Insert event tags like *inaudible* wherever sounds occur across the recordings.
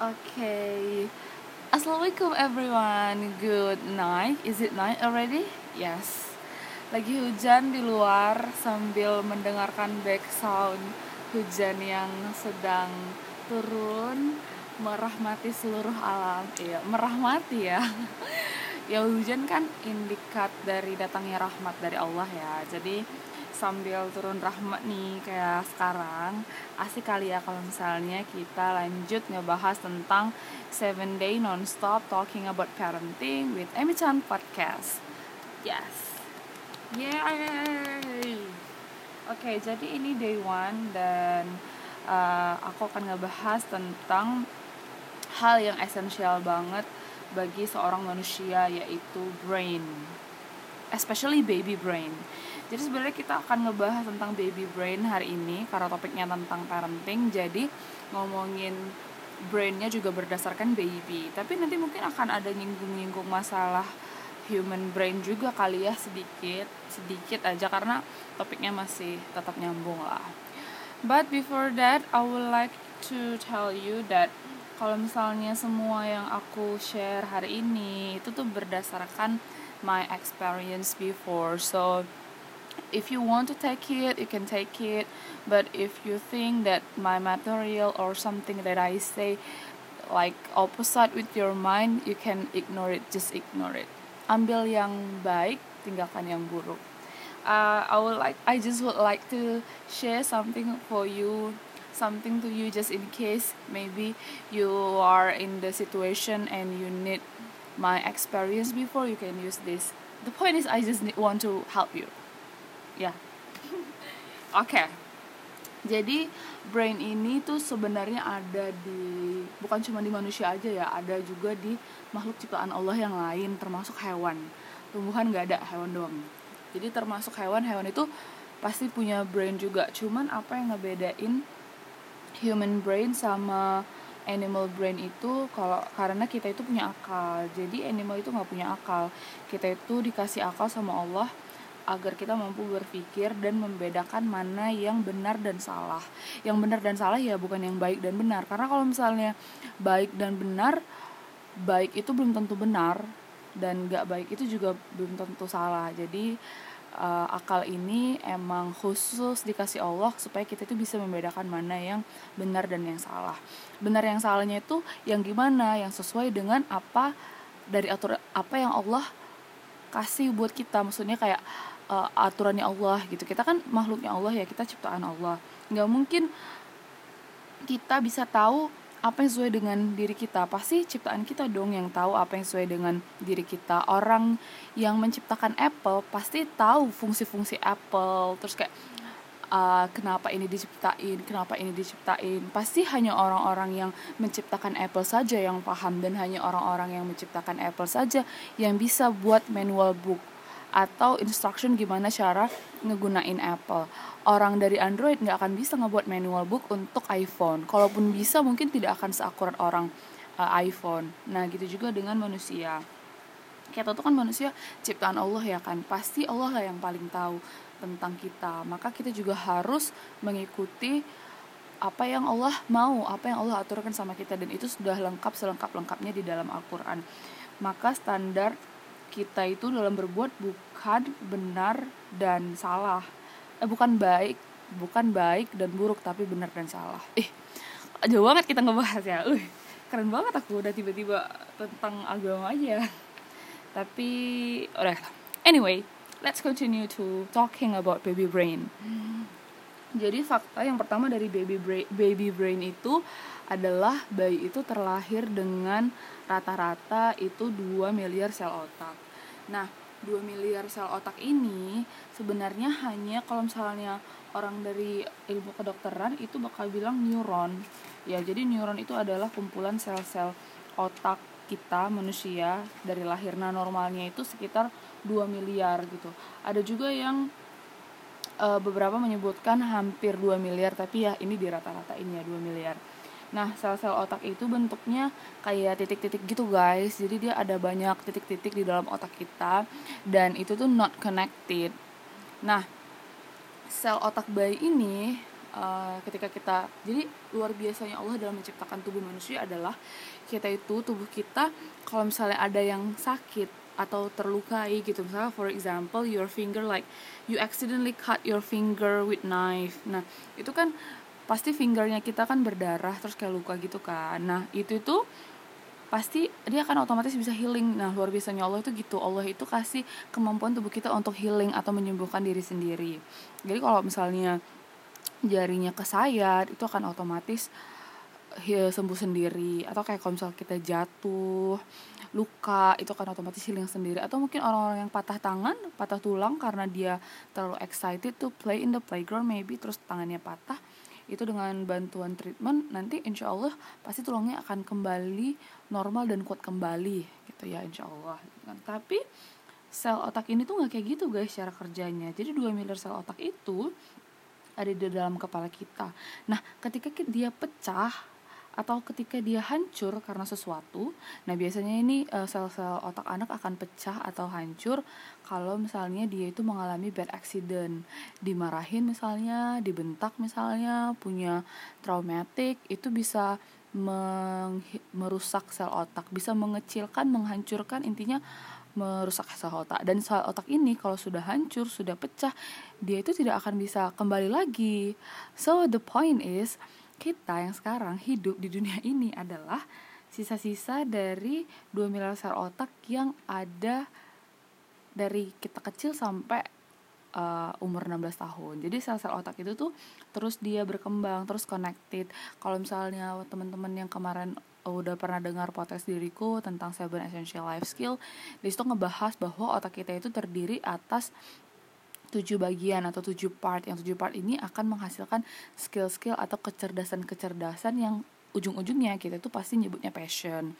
Okay. Assalamualaikum everyone. Good night. Is it night already? Yes. Lagi hujan di luar sambil mendengarkan back sound hujan yang sedang turun merahmati seluruh alam. Iya, merahmati ya. *laughs* ya hujan kan indikat dari datangnya rahmat dari Allah ya. Jadi sambil turun rahmat nih kayak sekarang. Asik kali ya kalau misalnya kita lanjut ngebahas tentang 7 day non-stop talking about parenting with Amy Chan podcast. Yes. Yay! Oke okay, jadi ini day one dan uh, aku akan ngebahas tentang hal yang esensial banget bagi seorang manusia yaitu brain. Especially baby brain jadi sebenarnya kita akan ngebahas tentang baby brain hari ini karena topiknya tentang parenting. Jadi ngomongin brainnya juga berdasarkan baby. Tapi nanti mungkin akan ada nyinggung-nyinggung masalah human brain juga kali ya sedikit, sedikit aja karena topiknya masih tetap nyambung lah. But before that, I would like to tell you that kalau misalnya semua yang aku share hari ini itu tuh berdasarkan my experience before. So if you want to take it you can take it. But if you think that my material or something that i say like opposite with your mind you can ignore it just ignore it. Ambil yang baik tinggalkan yang buruk. Uh, i would like i just would like to share something for you something to you just in case maybe you are in the situation and you need my experience before you can use this. The point is i just want to help you ya. Oke. Okay. jadi brain ini tuh sebenarnya ada di bukan cuma di manusia aja ya ada juga di makhluk ciptaan Allah yang lain termasuk hewan. Tumbuhan nggak ada hewan doang. Jadi termasuk hewan hewan itu pasti punya brain juga. Cuman apa yang ngebedain human brain sama animal brain itu kalau karena kita itu punya akal. Jadi animal itu nggak punya akal. Kita itu dikasih akal sama Allah agar kita mampu berpikir dan membedakan mana yang benar dan salah. Yang benar dan salah ya bukan yang baik dan benar. Karena kalau misalnya baik dan benar, baik itu belum tentu benar dan gak baik itu juga belum tentu salah. Jadi uh, akal ini emang khusus dikasih Allah supaya kita itu bisa membedakan mana yang benar dan yang salah. Benar yang salahnya itu yang gimana, yang sesuai dengan apa dari aturan apa yang Allah kasih buat kita. Maksudnya kayak uh, aturannya Allah gitu. Kita kan makhluknya Allah ya kita ciptaan Allah. Nggak mungkin kita bisa tahu apa yang sesuai dengan diri kita. Pasti ciptaan kita dong yang tahu apa yang sesuai dengan diri kita. Orang yang menciptakan Apple pasti tahu fungsi-fungsi Apple. Terus kayak uh, kenapa ini diciptain kenapa ini diciptain. Pasti hanya orang-orang yang menciptakan Apple saja yang paham dan hanya orang-orang yang menciptakan Apple saja yang bisa buat manual book atau instruction gimana cara ngegunain Apple. Orang dari Android nggak akan bisa ngebuat manual book untuk iPhone. Kalaupun bisa mungkin tidak akan seakurat orang uh, iPhone. Nah gitu juga dengan manusia. Kita tuh kan manusia ciptaan Allah ya kan. Pasti Allah lah yang paling tahu tentang kita. Maka kita juga harus mengikuti apa yang Allah mau, apa yang Allah aturkan sama kita dan itu sudah lengkap selengkap-lengkapnya di dalam Al-Qur'an. Maka standar kita itu dalam berbuat bukan benar dan salah. Eh bukan baik bukan baik dan buruk tapi benar dan salah. Eh jauh banget kita ngebahas ya. Uh, keren banget aku udah tiba-tiba tentang agama aja. Tapi udah. Anyway let's continue to talking about baby brain. Jadi fakta yang pertama dari baby brain, baby brain itu adalah bayi itu terlahir dengan rata-rata itu 2 miliar sel otak. Nah, 2 miliar sel otak ini sebenarnya hanya kalau misalnya orang dari ilmu kedokteran itu bakal bilang neuron. Ya, jadi neuron itu adalah kumpulan sel-sel otak kita manusia dari lahir. Nah, normalnya itu sekitar 2 miliar gitu. Ada juga yang uh, beberapa menyebutkan hampir 2 miliar tapi ya ini di rata-ratain ya 2 miliar. Nah, sel-sel otak itu bentuknya kayak titik-titik gitu, guys. Jadi dia ada banyak titik-titik di dalam otak kita dan itu tuh not connected. Nah, sel otak bayi ini uh, ketika kita jadi luar biasanya Allah dalam menciptakan tubuh manusia adalah kita itu tubuh kita kalau misalnya ada yang sakit atau terlukai gitu misalnya for example your finger like you accidentally cut your finger with knife nah itu kan pasti fingernya kita kan berdarah terus kayak luka gitu kan. Nah itu itu pasti dia akan otomatis bisa healing. Nah luar biasanya Allah itu gitu. Allah itu kasih kemampuan tubuh kita untuk healing atau menyembuhkan diri sendiri. Jadi kalau misalnya jarinya kesayat itu akan otomatis sembuh sendiri. Atau kayak kalau misalnya kita jatuh luka itu akan otomatis healing sendiri. Atau mungkin orang-orang yang patah tangan patah tulang karena dia terlalu excited to play in the playground maybe terus tangannya patah itu dengan bantuan treatment nanti insya Allah pasti tulangnya akan kembali normal dan kuat kembali gitu ya insya Allah. Tapi sel otak ini tuh nggak kayak gitu guys cara kerjanya. Jadi 2 miliar sel otak itu ada di dalam kepala kita. Nah ketika dia pecah atau ketika dia hancur karena sesuatu. Nah, biasanya ini uh, sel-sel otak anak akan pecah atau hancur kalau misalnya dia itu mengalami bad accident, dimarahin misalnya, dibentak misalnya, punya traumatik, itu bisa merusak sel otak, bisa mengecilkan, menghancurkan intinya merusak sel otak dan sel otak ini kalau sudah hancur, sudah pecah, dia itu tidak akan bisa kembali lagi. So the point is kita yang sekarang hidup di dunia *laughs* ini adalah sisa-sisa dari 2 miliar sel otak yang ada dari kita kecil sampai uh, umur 16 tahun. Jadi sel-sel otak itu tuh terus dia berkembang, terus connected. Kalau misalnya teman-teman yang kemarin udah pernah dengar podcast diriku tentang Seven Essential Life Skill, di situ ngebahas bahwa otak kita itu terdiri atas tujuh bagian atau tujuh part yang tujuh part ini akan menghasilkan skill-skill atau kecerdasan-kecerdasan yang ujung-ujungnya kita itu pasti nyebutnya passion.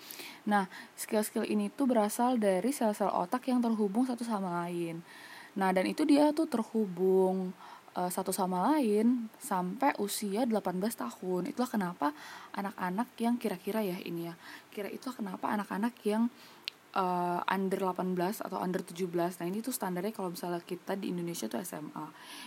Nah, skill-skill ini tuh berasal dari sel-sel otak yang terhubung satu sama lain. Nah, dan itu dia tuh terhubung uh, satu sama lain sampai usia 18 tahun. Itulah kenapa anak-anak yang kira-kira ya ini ya. Kira itu kenapa anak-anak yang uh, under 18 atau under 17 nah ini tuh standarnya kalau misalnya kita di Indonesia tuh SMA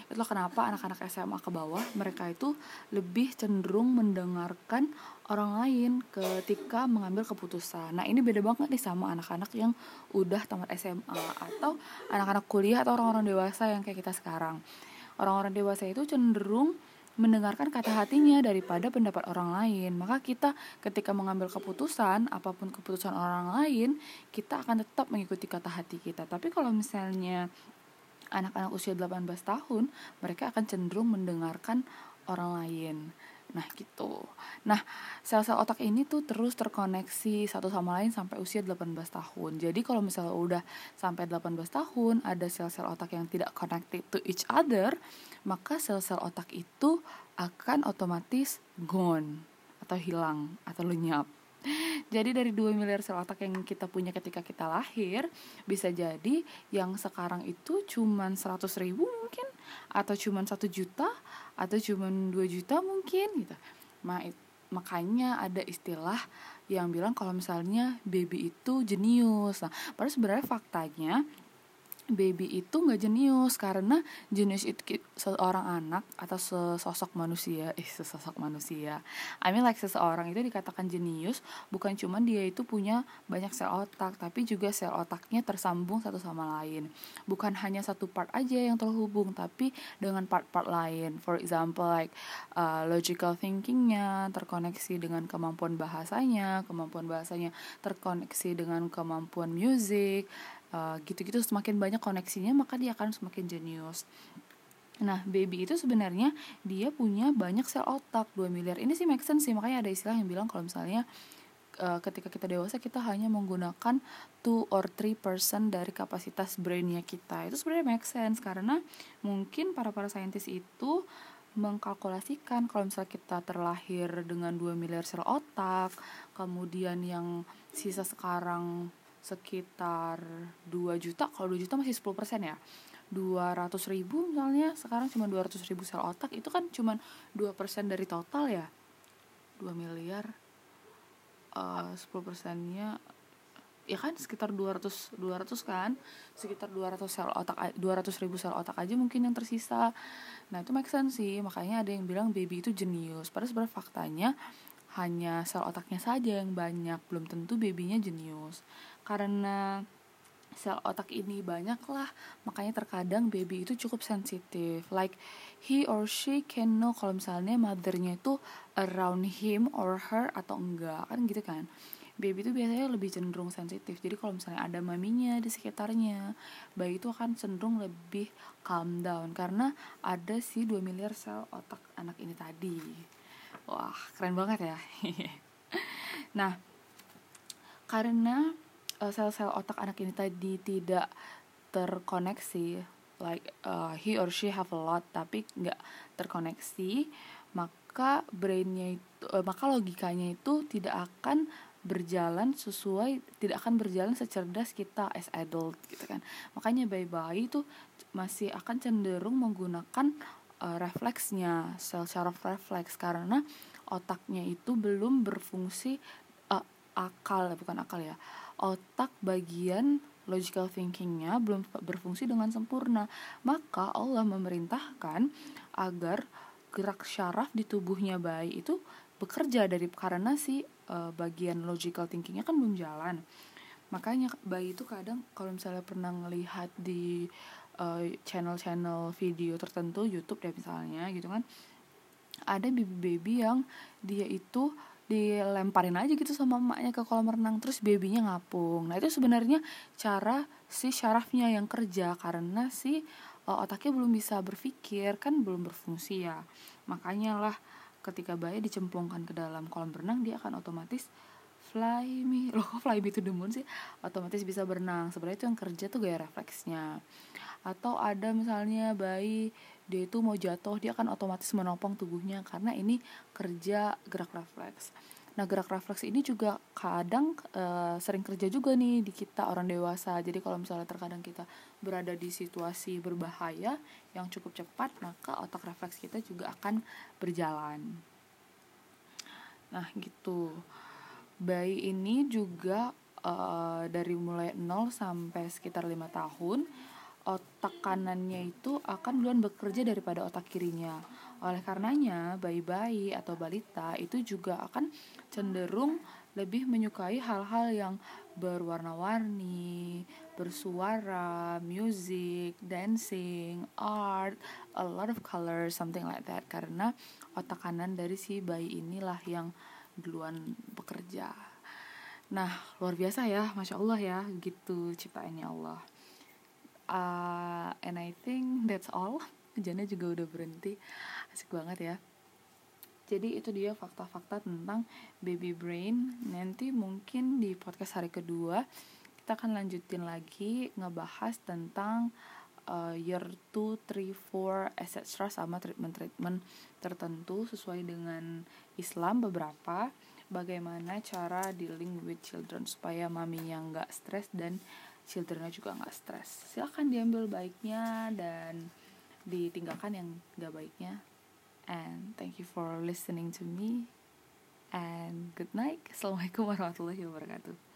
itulah kenapa anak-anak SMA ke bawah mereka itu lebih cenderung mendengarkan orang lain ketika mengambil keputusan. Nah ini beda banget nih sama anak-anak yang udah tamat SMA atau anak-anak kuliah atau orang-orang dewasa yang kayak kita sekarang. Orang-orang dewasa itu cenderung mendengarkan kata hatinya daripada pendapat orang lain. Maka kita ketika mengambil keputusan, apa pun keputusan orang lain, kita akan tetap mengikuti kata hati kita. Tapi kalau misalnya anak-anak usia 18 tahun, mereka akan cenderung mendengarkan orang lain. Nah gitu. Nah sel-sel otak ini tuh terus terkoneksi satu sama lain sampai usia 18 tahun. Jadi kalau misalnya udah sampai 18 tahun ada sel-sel otak yang tidak connected to each other Maka sel-sel otak itu akan otomatis gone Atau hilang atau lenyap. Jadi dari 2 miliar sel otak yang kita punya ketika kita lahir bisa jadi yang sekarang itu cuman 100 ribu mungkin atau cuman satu juta atau cuma 2 juta mungkin gitu. Ma, makanya ada istilah yang bilang kalau misalnya baby itu jenius. Nah padahal sebenarnya faktanya baby itu nggak jenius karena jenius itu seorang anak atau sesosok manusia eh sesosok manusia. I mean like seseorang itu dikatakan jenius bukan cuma dia itu punya banyak sel otak tapi juga sel otaknya tersambung satu sama lain. Bukan hanya satu part aja yang terhubung tapi dengan part-part lain. For example like uh, logical thinkingnya terkoneksi dengan kemampuan bahasanya kemampuan bahasanya terkoneksi dengan kemampuan musik uh, gitu-gitu semakin banyak koneksinya maka dia akan semakin jenius Nah, baby itu sebenarnya dia punya banyak sel otak 2 miliar. Ini sih make sense sih, makanya ada istilah yang bilang kalau misalnya uh, ketika kita dewasa kita hanya menggunakan 2 or 3% dari kapasitas brainnya kita. Itu sebenarnya make sense karena mungkin para para saintis itu mengkalkulasikan kalau misalnya kita terlahir dengan 2 miliar sel otak, kemudian yang sisa sekarang sekitar 2 juta kalau 2 juta masih 10% ya. 200 ribu misalnya sekarang cuma 200 ribu sel otak itu kan cuma 2% dari total ya? 2 miliar uh, 10 persennya ya kan sekitar 200 200 kan? Sekitar 200 sel otak 200 ribu sel otak aja mungkin yang tersisa. Nah itu make sense sih makanya ada yang bilang baby itu jenius. Padahal sebenarnya faktanya hanya sel otaknya saja yang banyak belum tentu babynya jenius karena sel otak ini banyak lah makanya terkadang baby itu cukup sensitif. Like he or she can know kalau misalnya mothernya itu around him or her atau enggak kan gitu kan. Baby itu biasanya lebih cenderung sensitif. Jadi kalau misalnya ada maminya di sekitarnya bayi itu akan cenderung lebih calm down karena ada si 2 miliar sel otak anak ini tadi. Wah keren banget ya. *laughs* Nah karena uh, sel-sel otak anak ini tadi tidak terkoneksi like uh, he or she have a lot tapi nggak terkoneksi maka brainnya itu uh, maka logikanya itu tidak akan berjalan sesuai tidak akan berjalan secerdas kita as adult gitu kan. Makanya bayi-bayi itu masih akan cenderung menggunakan uh, refleksnya sel syaraf refleks karena otaknya itu belum berfungsi uh, akal bukan akal ya. Otak bagian logical thinkingnya belum berfungsi dengan sempurna. Maka Allah memerintahkan agar gerak syaraf di tubuhnya bayi itu bekerja dari karena si uh, bagian logical thinkingnya kan belum jalan. Makanya bayi itu kadang kalau misalnya pernah ngelihat di channel channel-channel video tertentu YouTube deh misalnya gitu kan ada baby-baby yang dia itu dilemparin aja gitu sama emaknya ke kolam renang terus babynya ngapung. Nah itu sebenarnya cara si syarafnya yang kerja karena si uh, otaknya belum bisa berpikir kan belum berfungsi ya. Makanya lah ketika bayi dicemplungkan ke dalam kolam renang dia akan otomatis fly me. *laughs* Loh fly me to the moon sih? Otomatis bisa berenang. Sebenarnya itu yang kerja tuh gaya refleksnya. Atau ada misalnya bayi dia itu mau jatuh dia akan otomatis menopang tubuhnya karena ini kerja gerak refleks. Nah gerak refleks ini juga kadang e, sering kerja juga nih di kita orang dewasa. Jadi kalau misalnya terkadang kita berada di situasi berbahaya yang cukup cepat maka otak refleks kita juga akan berjalan. Nah gitu. Bayi ini juga e, dari mulai 0 sampai sekitar lima tahun otak kanannya itu akan duluan bekerja daripada otak kirinya. Oleh karenanya, bayi-bayi atau balita itu juga akan cenderung lebih menyukai hal-hal yang berwarna-warni, bersuara, music, dancing, art, a lot of colors, something like that. Karena otak kanan dari si bayi inilah yang duluan bekerja. Nah, luar biasa ya, masya Allah ya, gitu ciptaannya Allah uh, and I think that's all. *laughs* Hujannya juga udah berhenti. Asik banget ya. Jadi itu dia fakta-fakta tentang baby brain. Nanti mungkin di podcast hari kedua kita akan lanjutin lagi ngebahas tentang uh, year 2, 3, 4, etc. sama treatment-treatment tertentu sesuai dengan Islam beberapa. Bagaimana cara dealing with children supaya mami yang gak stres dan childrennya juga nggak stres. Silahkan diambil baiknya dan ditinggalkan yang nggak baiknya. And thank you for listening to me. And good night. Assalamualaikum warahmatullahi wabarakatuh